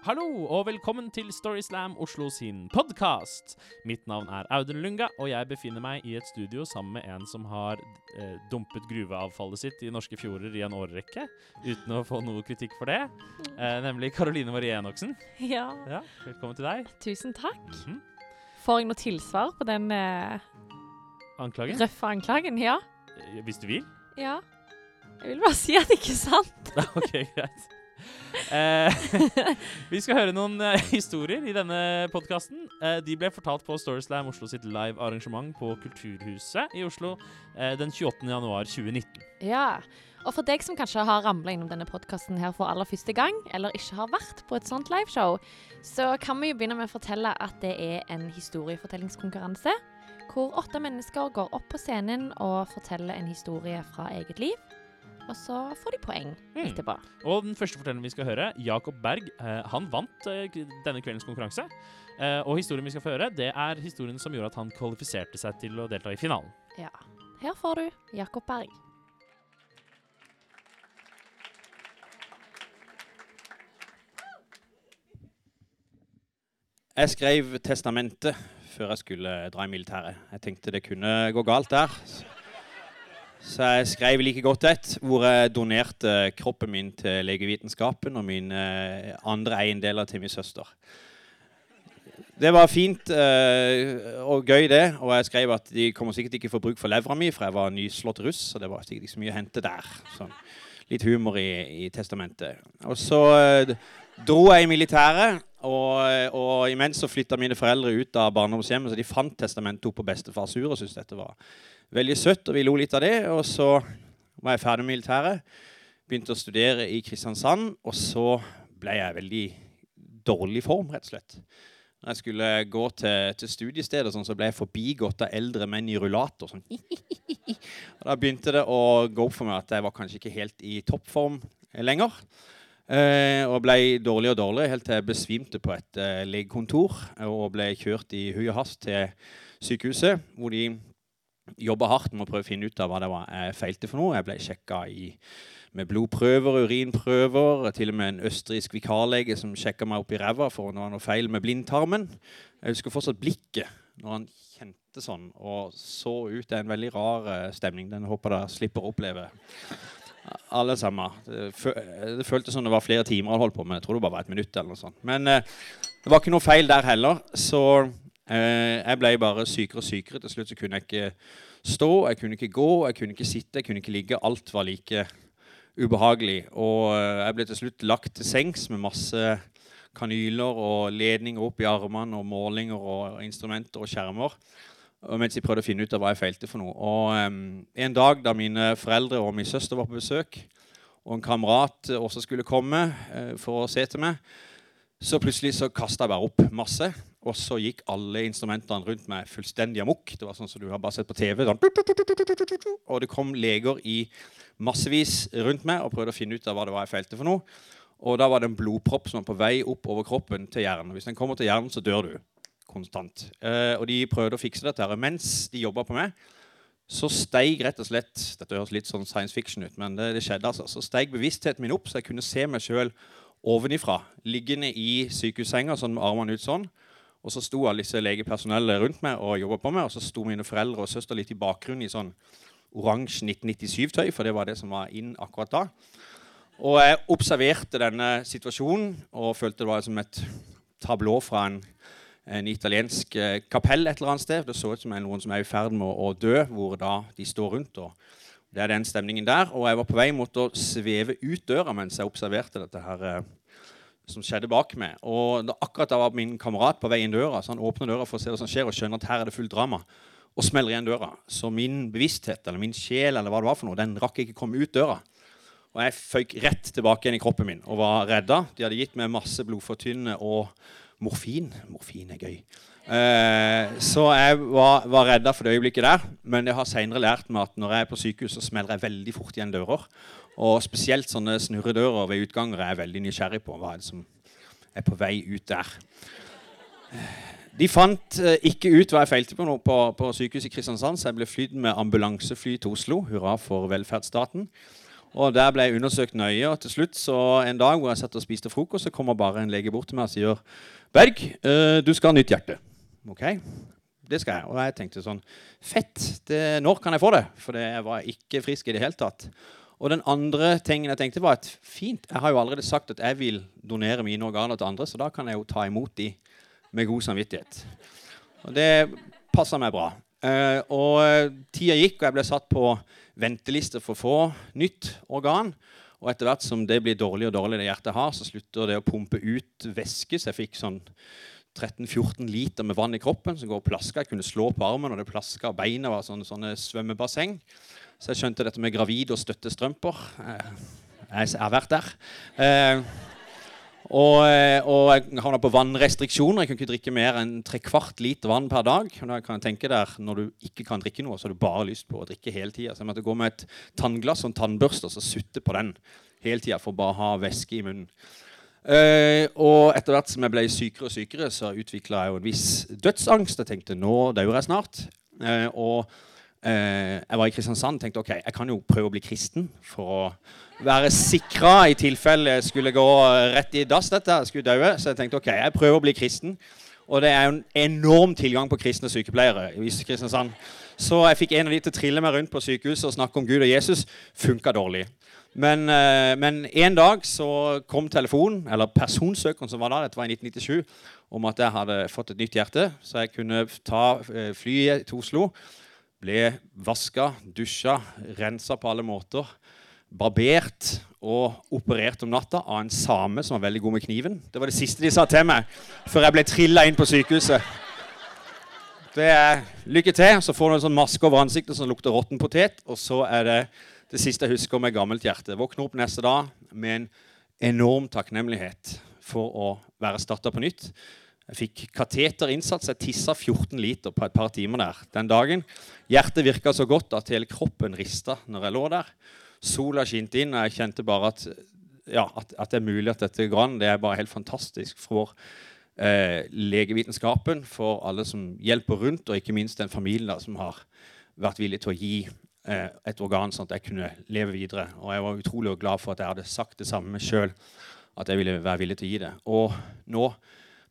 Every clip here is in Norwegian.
Hallo og velkommen til Storyslam Oslo sin podkast. Mitt navn er Audun Lunga, og jeg befinner meg i et studio sammen med en som har eh, dumpet gruveavfallet sitt i norske fjorder i en årrekke, uten å få noe kritikk for det. Eh, nemlig Karoline Marie Enoksen. Ja, Ja, velkommen til deg. tusen takk. Mhm. Får jeg noe tilsvar på den eh, Anklagen? røffe anklagen? Ja. Eh, Hvis du vil. Ja. Jeg vil bare si at det ikke er sant. ok, greit. Eh, vi skal høre noen eh, historier i denne podkasten. Eh, de ble fortalt på Storyslam Oslo sitt live arrangement på Kulturhuset i Oslo eh, den 28. januar 2019. Ja. Og for deg som kanskje har ramla innom denne podkasten her for aller første gang, eller ikke har vært på et sånt liveshow, så kan vi jo begynne med å fortelle at det er en historiefortellingskonkurranse. Hvor åtte mennesker går opp på scenen og forteller en historie fra eget liv. Og så får de poeng Mm. etterpå. Og den første fortelleren vi skal høre, Jakob Berg, eh, han vant eh, denne kveldens konkurranse. Eh, og historien vi skal få høre, det er historien som gjorde at han kvalifiserte seg til å delta i finalen. Ja. Her får du Jakob Berg. Jeg skrev testamentet før jeg skulle dra i militæret. Jeg tenkte det kunne gå galt der. Så jeg skrev like godt et, hvor jeg donerte kroppen min til legevitenskapen og mine eh, andre eiendeler til min søster. Det var fint eh, og gøy, det. Og jeg skrev at de kommer sikkert ikke få bruk for levra mi, for jeg var nyslått russ, så det var sikkert ikke så mye å hente der. Sånn. Litt humor i, i testamentet. Og så eh, dro jeg i militæret, og, og imens så flytta mine foreldre ut av barndomshjemmet, så de fant testamentet opp på bestefars ur og syntes dette var veldig søtt, og vi lo litt av det. Og så var jeg ferdig med militæret, begynte å studere i Kristiansand, og så ble jeg veldig dårlig form, rett og slett. Når jeg skulle gå til, til studiestedet, sånn, så ble jeg forbigått av eldre menn i rullator. Sånn. og da begynte det å gå opp for meg at jeg var kanskje ikke helt i toppform lenger. Eh, og ble dårligere og dårligere helt til jeg besvimte på et eh, legekontor og ble kjørt i hui og hast til sykehuset, hvor de jobba hardt med å prøve å finne ut av hva det var jeg feilte for noe. Jeg ble sjekka med blodprøver, urinprøver, til og med en østerriksk vikarlege som sjekka meg opp i ræva for om det var noe feil med blindtarmen. Jeg husker fortsatt blikket når han kjente sånn og så ut. Det er en veldig rar eh, stemning. Den håper dere slipper å oppleve. Alle sammen. Det, fø føltes som det var flere timer han holdt på, men jeg tror det bare var et minutt. eller noe sånt. Men eh, det var ikke noe feil der heller, så eh, jeg ble bare sykere og sykere. Til slutt så kunne jeg ikke stå, jeg kunne ikke gå, jeg kunne ikke sitte, jeg kunne ikke ligge. Alt var like ubehagelig. Og eh, jeg ble til slutt lagt til sengs med masse kanyler og ledninger opp i armene og målinger og instrumenter og skjermer. Og mens jeg prøvde å finne ut av hva jeg feilte for noe. Og um, En dag da mine foreldre og min søster var på besøk, og en kamerat også skulle komme uh, for å se til meg, så plutselig så kasta jeg bare opp masse. Og så gikk alle instrumentene rundt meg fullstendig amok. Det var sånn som du har bare sett på TV. Sånn. Og det kom leger i massevis rundt meg og prøvde å finne ut av hva det var jeg feilte for noe. Og da var det en blodpropp som var på vei opp over kroppen til hjernen. Hvis den kommer til hjernen, så dør du konstant. Eh, og de prøvde å fikse dette. Mens de jobba på meg, så steig rett og slett Dette høres litt sånn science fiction ut, men det, det skjedde altså. Så steig bevisstheten min opp, så jeg kunne se meg sjøl ovenifra. Liggende i sykehussenga sånn med armene ut sånn. Og så sto alle disse legepersonellet rundt meg og jobba på meg. Og så sto mine foreldre og søster litt i bakgrunnen i sånn oransje 1997-tøy, for det var det som var inn akkurat da. Og jeg observerte denne situasjonen og følte det var som et tablå fra en, en italiensk eh, kapell et eller annet sted. Det så ut som noen som er i ferd med å, dø, hvor da de står rundt. og det er den stemningen der. Og jeg var på vei mot å sveve ut døra mens jeg observerte dette her eh, som skjedde bak meg. Og da, akkurat da var min kamerat på vei inn døra, så han åpner døra for å se hva som skjer, og skjønner at her er det fullt drama, og smeller igjen døra. Så min bevissthet, eller min sjel, eller hva det var for noe, den rakk ikke komme ut døra. Og jeg føyk rett tilbake igjen i kroppen min og var redda. De hadde gitt meg masse blodfortynnende og morfin. Morfin er gøy. Eh, så jeg var, var redda for det øyeblikket der. Men jeg har seinere lært meg at når jeg er på sykehus, så smeller jeg veldig fort igjen dører. Og spesielt sånne snurredører ved utganger er jeg veldig nysgjerrig på. Hva er det som er på vei ut der? De fant eh, ikke ut hva jeg feilte på på, på sykehuset i Kristiansand, så jeg ble flydd med ambulansefly til Oslo. Hurra for velferdsstaten. Og der ble jeg undersøkt nøye. Og til slutt, så en dag hvor jeg satt og spiste frokost, så kommer bare en lege bort til meg og sier Berg, eh, du skal ha nytt hjerte. OK, det skal jeg. Og jeg tenkte sånn Fett. Det, når kan jeg få det? For jeg var ikke frisk i det hele tatt. Og den andre tingen jeg tenkte var at fint, jeg har jo allerede sagt at jeg vil donere mine organer til andre, så da kan jeg jo ta imot de med god samvittighet. Og det passa meg bra. Uh, og tida gikk, og jeg ble satt på venteliste for å få nytt organ. Og etter hvert som det blir dårligere og dårligere det hjertet har, så slutter det å pumpe ut væske. Så jeg fikk sånn 13-14 liter med vann i kroppen som går og plaska. Jeg kunne slå på armen, og det plaska, beina var sånne, sånne svømmebasseng. Så jeg skjønte dette med gravid og støttestrømper. Eh, jeg har vært der. Eh, og, eh, og jeg havna på vannrestriksjoner. Jeg kunne ikke drikke mer enn tre kvart liter vann per dag. Og da kan jeg tenke der, Når du ikke kan drikke noe, så har du bare lyst på å drikke hele tida. Så jeg måtte gå med et tannglass og en tannbørste og så sutte på den hele tida for å bare ha væske i munnen. Uh, og etter hvert som jeg ble sykere og sykere, så utvikla jeg jo en viss dødsangst. Jeg tenkte nå dør jeg snart. Uh, og uh, jeg var i Kristiansand og tenkte ok, jeg kan jo prøve å bli kristen for å være sikra i tilfelle skulle gå rett i dass. dette, skulle daue. Så jeg tenkte ok, jeg prøver å bli kristen. Og det er jo en enorm tilgang på kristne sykepleiere i Kristiansand. Så jeg fikk en av de til å trille meg rundt på sykehuset og snakke om Gud og Jesus. Funka dårlig. Men, uh, men, en dag så kom telefonen, eller personsøkeren som var da, dette var i 1997, om at jeg hadde fått et nytt hjerte, så jeg kunne ta uh, flyet til Oslo. Ble vaska, dusja, rensa på alle måter barbert og operert om natta av en same som var veldig god med kniven. Det var det siste de sa til meg før jeg ble trilla inn på sykehuset. Det er Lykke til. Så får du en sånn maske over ansiktet som lukter råtten potet. Og så er det det siste jeg husker med gammelt hjerte. Våkner opp neste dag med en enorm takknemlighet for å være starta på nytt. Jeg fikk kateter innsatt, så jeg tissa 14 liter på et par timer der den dagen. Hjertet virka så godt at hele kroppen rista når jeg lå der sola skinte inn, og jeg kjente bare at, ja, at, at, det er mulig at dette går an. Det er bare helt fantastisk for eh, legevitenskapen, for alle som hjelper rundt, og ikke minst den familien da, som har vært villig til å gi eh, et organ sånn at jeg kunne leve videre. Og jeg var utrolig glad for at jeg hadde sagt det samme sjøl, at jeg ville være villig til å gi det. Og nå,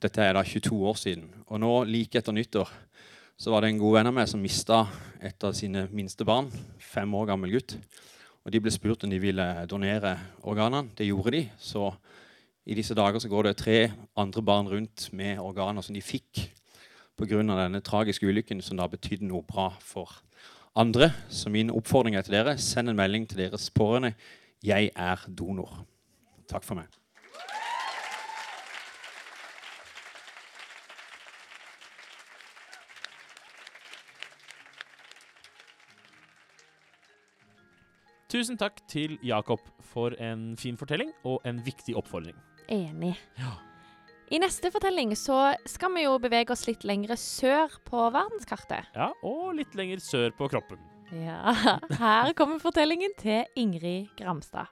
dette er da 22 år siden, og nå like etter nyttår så var det en god venn av meg som mista et av sine minste barn. Fem år gammel gutt. Og De ble spurt om de ville donere organene. Det gjorde de. Så i disse dager så går det tre andre barn rundt med organer som de fikk pga. denne tragiske ulykken, som da betydde noe bra for andre. Så min oppfordring er til dere send en melding til deres pårørende. Jeg er donor. Takk for meg. Tusen takk til Jakob for en fin fortelling og en viktig oppfordring. Enig. Ja. I neste fortelling så skal vi jo bevege oss litt lengre sør på verdenskartet. Ja, og litt lenger sør på kroppen. Ja. Her kommer fortellingen til Ingrid Gramstad.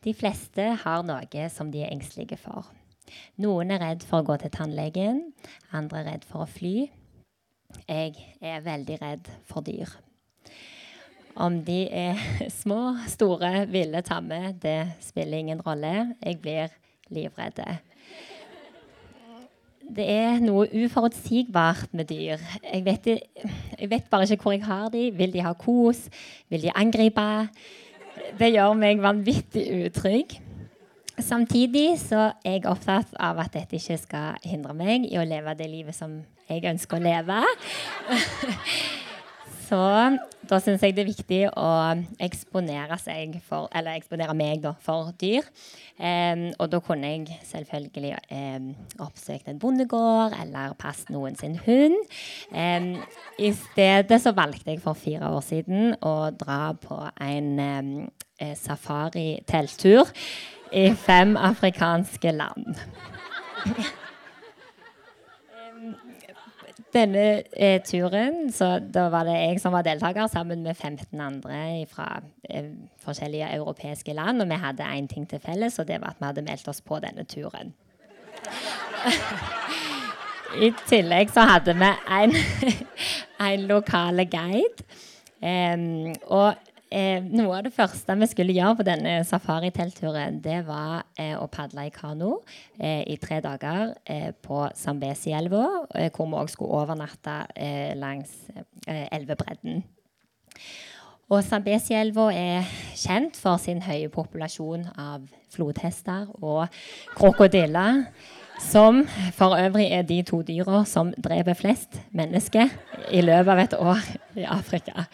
De fleste har noe som de er engstelige for. Noen er redd for å gå til tannlegen, andre er redd for å fly. Jeg er veldig redd for dyr. Om de er små, store, ville, tamme, det spiller ingen rolle. Jeg blir livredd. Det er noe uforutsigbart med dyr. Jeg vet, jeg vet, bare ikke hvor jeg har de. Vil de ha kos? Vil de angripe? Det gjør meg vanvittig utrygg. Samtidig så er jeg opptatt av at dette ikke skal hindre meg i å leve det livet som jeg ønsker å leve. så da syns jeg det er viktig å eksponere for eksponere meg, da, for dyr. Um, og da kunne jeg selvfølgelig um, oppsøkt en bondegård eller passet noen sin hund. Um, I stedet så valgte jeg for fire år siden å dra på en um, safari-telttur i fem afrikanske land. Denne eh, turen, så da var det jeg som var deltaker, sammen med 15 andre fra eh, forskjellige europeiske land. Og vi hadde én ting til felles, og det var at vi hadde meldt oss på denne turen. I tillegg så hadde vi en, en lokale guide. Um, og eh, noe av det første vi skulle gjøre på denne safariteltturen, det var eh, å padle i kano eh, i tre dager eh, på Zambesielva, eh, hvor vi òg skulle overnatte eh, langs elvebredden. Og Zambesielva er kjent for sin høye populasjon av flodhester og krokodiller. Som for øvrig er de to dyra som dreper flest mennesker i løpet av et år i Afrika.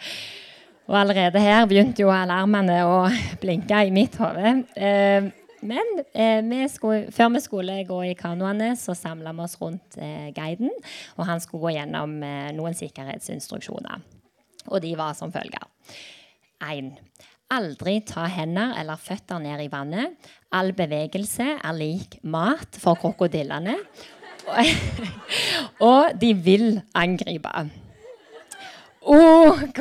Og allerede her begynte jo alarmene å blinke i mitt hode. Eh, men eh, vi skulle, før vi skulle gå i kanoene, så samla vi oss rundt eh, guiden. Og han skulle gå gjennom eh, noen sikkerhetsinstruksjoner. Og de var som følger. 1. Aldri ta hender eller føtter ned i vannet. All bevegelse er lik mat for krokodillene. Og de vil angripe. OK.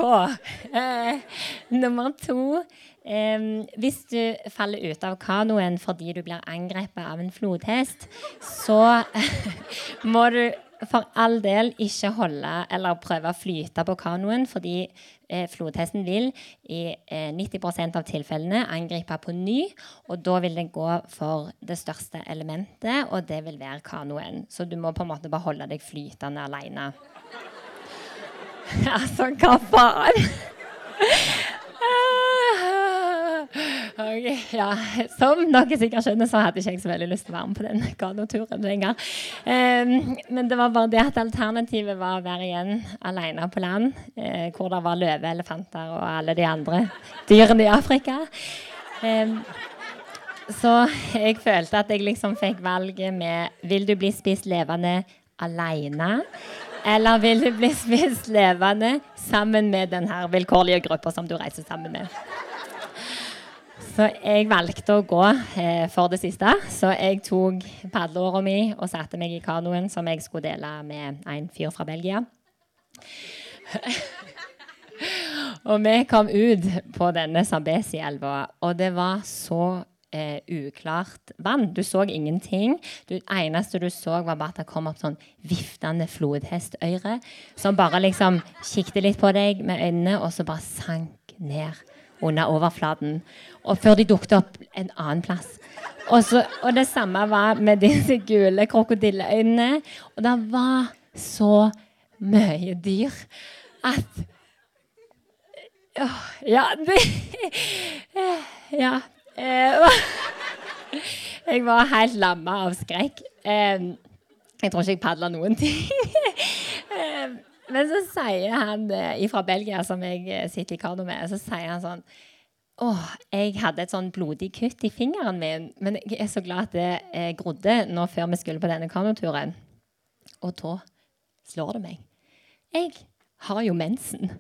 Eh, nummer to. Eh, hvis du faller ut av kanoen fordi du blir angrepet av en flodhest, så må du for all del ikke holde eller prøve å flyte på kanoen, fordi eh, flodhesten vil i eh, 90% av tilfellene angripe på ny. Og da vil den gå for det største elementet, og det vil være kanoen. Så du må på en måte bare holde deg flytende aleine. altså, hva faen? Okay, ja. Som dere sikkert skjønner, så hadde ikke jeg så veldig lyst til å være med på den kanoturen lenger. Um, men det var bare det at alternativet var å være igjen alene på land, uh, hvor det var løve, elefanter og alle de andre dyrene i Afrika. Um, så jeg følte at jeg liksom fikk valget med Vil du bli spist levende alene? Eller vil du bli spist levende sammen med den her vilkårlige gruppa som du reiser sammen med? Så jeg valgte å gå eh, for det siste. Så jeg tok padleåra mi og satte meg i kanoen som jeg skulle dele med en fyr fra Belgia. og vi kom ut på denne Sambesi-elva, og det var så eh, uklart vann. Du så ingenting. Det eneste du så, var bare at det kom opp sånn viftende flodhestøyre som bare liksom kikket litt på deg med øynene, og så bare sank ned under overflaten. Og før de dukket opp en annen plass. Også, og det samme var med disse gule krokodilleøynene. Og det var så mye dyr at Ja, det Ja. Eh, jeg var helt lamma av skrekk. Jeg tror ikke jeg padla noen ting. Men så sier han eh, fra Belgia, som jeg eh, sitter i kano med, så sier han sånn Å, jeg hadde et sånn blodig kutt i fingeren min, men jeg er så glad at det eh, grodde nå før vi skulle på denne kanoturen. Og da slår det meg. Jeg har jo mensen.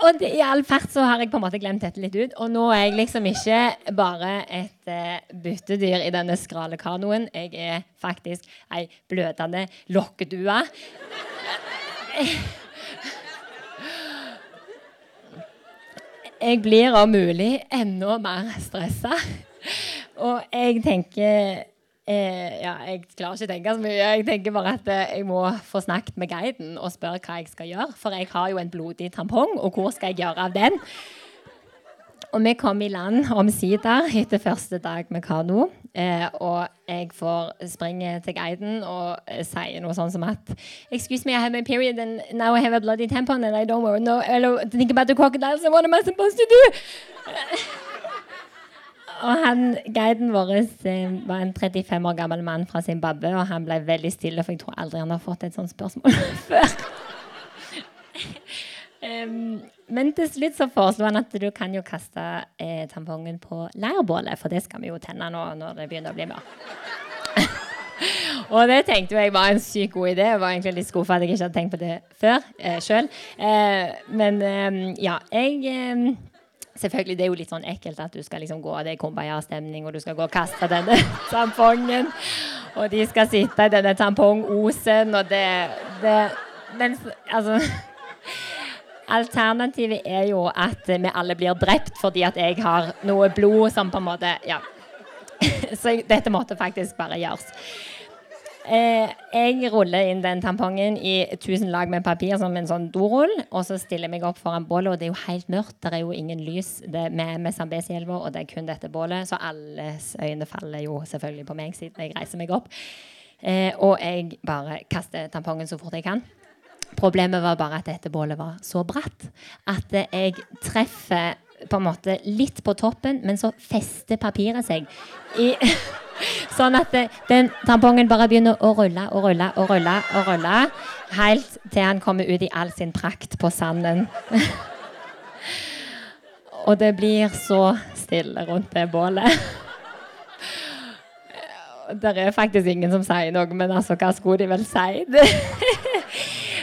Og i all fart så har jeg på en måte glemt dette litt ut. Og nå er jeg liksom ikke bare et uh, byttedyr i denne skrale kanoen. Jeg er faktisk ei blødende lokkedue. Jeg blir om mulig enda mer stressa. Og jeg tenker Eh, ja, jeg klarer ikke å tenke så mye. Jeg tenker bare at eh, jeg må få snakket med guiden og spørre hva jeg skal gjøre. For jeg har jo en blodig tampong, og hvor skal jeg gjøre av den? Og vi kom i land omsider etter første dag med kano. Eh, og jeg får springe til guiden og eh, sier noe sånn som at Excuse me, I have my period and now I have a bloody tampon and I don't know, no, think about the crocodiles and what am I supposed to do? Og han, Guiden vår eh, var en 35 år gammel mann fra Zimbabwe, og han ble veldig stille, for jeg tror aldri han har fått et sånt spørsmål før. um, men til slutt så foreslo han at du kan jo kaste eh, tampongen på leirbålet, for det skal vi jo tenne nå når det begynner å bli mørkt. og det tenkte jeg var en sykt god idé. Jeg var egentlig litt skuffa at jeg ikke hadde tenkt på det før eh, sjøl. Eh, men eh, ja, jeg Selvfølgelig, Det er jo litt sånn ekkelt at du skal liksom gå, det er kumbaya-stemning, og du skal gå og kaste denne tampongen. Og de skal sitte i denne tampongosen, og det, det Men altså Alternativet er jo at vi alle blir drept fordi at jeg har noe blod som på en måte Ja. Så dette måtte faktisk bare gjøres. Eh, jeg ruller inn den tampongen i tusen lag med papir som en sånn dorull, og så stiller jeg meg opp foran bålet, og det er jo helt mørkt. Det er jo ingen lys det er med, Zambezi-elva, og det er kun dette bålet, så alles øyne faller jo selvfølgelig på meg siden jeg reiser meg opp. Eh, og jeg bare kaster tampongen så fort jeg kan. Problemet var bare at dette bålet var så bratt at jeg treffer på en måte litt på toppen, men så fester papiret seg i Sånn at det, den tampongen bare begynner å rulle og rulle og rulle og rulle helt til han kommer ut i all sin prakt på sanden. og det blir så stille rundt det bålet. Det er faktisk ingen som sier noe, men altså, hva skulle de vel si?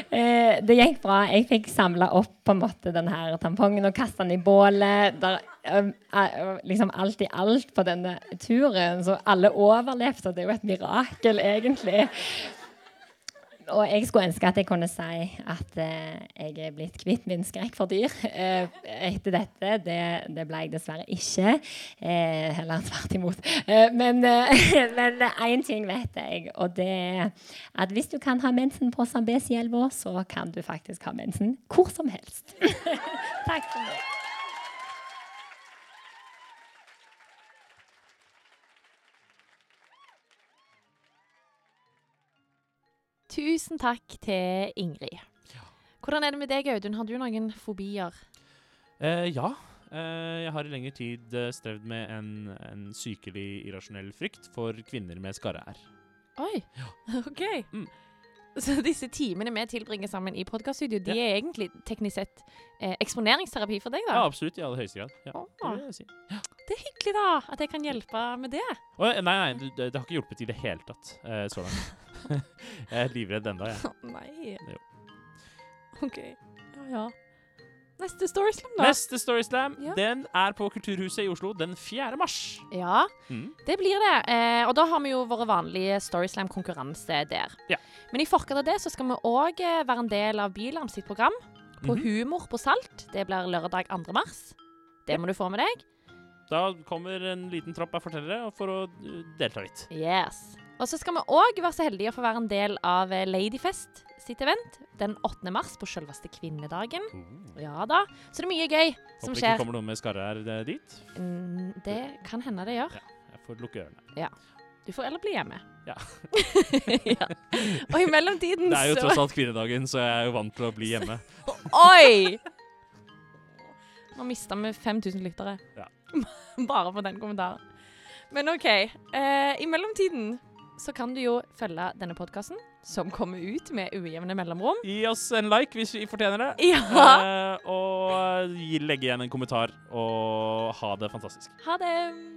Eh, det gikk bra. Jeg fikk samla opp på en måte denne tampongen og kasta den i bålet. Der, liksom alt i alt på denne turen. Så alle overlevde, det er jo et mirakel, egentlig. Og jeg skulle ønske at jeg kunne si at eh, jeg er blitt kvitt min skrekk for dyr. Eh, etter dette. Det, det, ble jeg dessverre ikke. Eh, heller tvert imot. Eh, men én ting vet jeg, og det er at hvis du kan ha mensen på Zambezi-elva, så kan du faktisk ha mensen hvor som helst. Takk for meg. Tusen takk til Ingrid. Hvordan er det med deg, Audun? Har du noen fobier? Eh, ja. Eh, jeg har i lengre tid eh, strevd med en, en sykelig irrasjonell frykt for kvinner med skarre-r. Oi, OK. Mm. Så disse timene vi tilbringer sammen i podkaststudio, de er egentlig teknisk sett eh, eksponeringsterapi for deg, da? Ja, absolutt. I aller høyeste grad. Ja, Oh. det si. Det er hyggelig, da, at jeg kan hjelpe med det. Oh, nei, nei, det, det har ikke hjulpet i det hele tatt eh, så langt. jeg er livredd ennå, jeg. Nei. Jo. OK. Ja, ja. Neste Storyslam, da. Neste Storyslam Ja. den er på Kulturhuset i Oslo den 4. mars. Ja, Mm. det blir det. Eh, og da har vi jo våre vanlige Storyslam-konkurranse der. Ja. Men i forkant av det så skal vi òg eh, være en del av Bylarm sitt program på Mhm. Humor på Salt. Det blir lørdag 2. mars. Det må du få med deg. Da kommer en liten tropp av fortellere for å uh, delta litt. Yes. Og så skal vi òg være så heldige å få være en del av eh, Ladyfest sitt event den 8. mars på selveste kvinnedagen. Ja da. Så det er mye gøy som skjer. Håper ikke kommer noen med skarre-r eh, dit. Mm, det kan hende det gjør. Jeg får lukke ørene. Ja. Du får eller bli hjemme. Ja. ja. Og i mellomtiden så Det er jo tross alt kvinnedagen, så jeg er jo vant til å bli hjemme. Oi! Nå mista vi 5000 lyttere. Ja. Bare på den kommentaren. Men OK. Eh, I mellomtiden så kan du jo følge denne podkasten, som kommer ut med ujevne mellomrom. Gi oss en like hvis vi fortjener det. Ja! Uh, og legge igjen en kommentar, og ha det fantastisk. Ha det.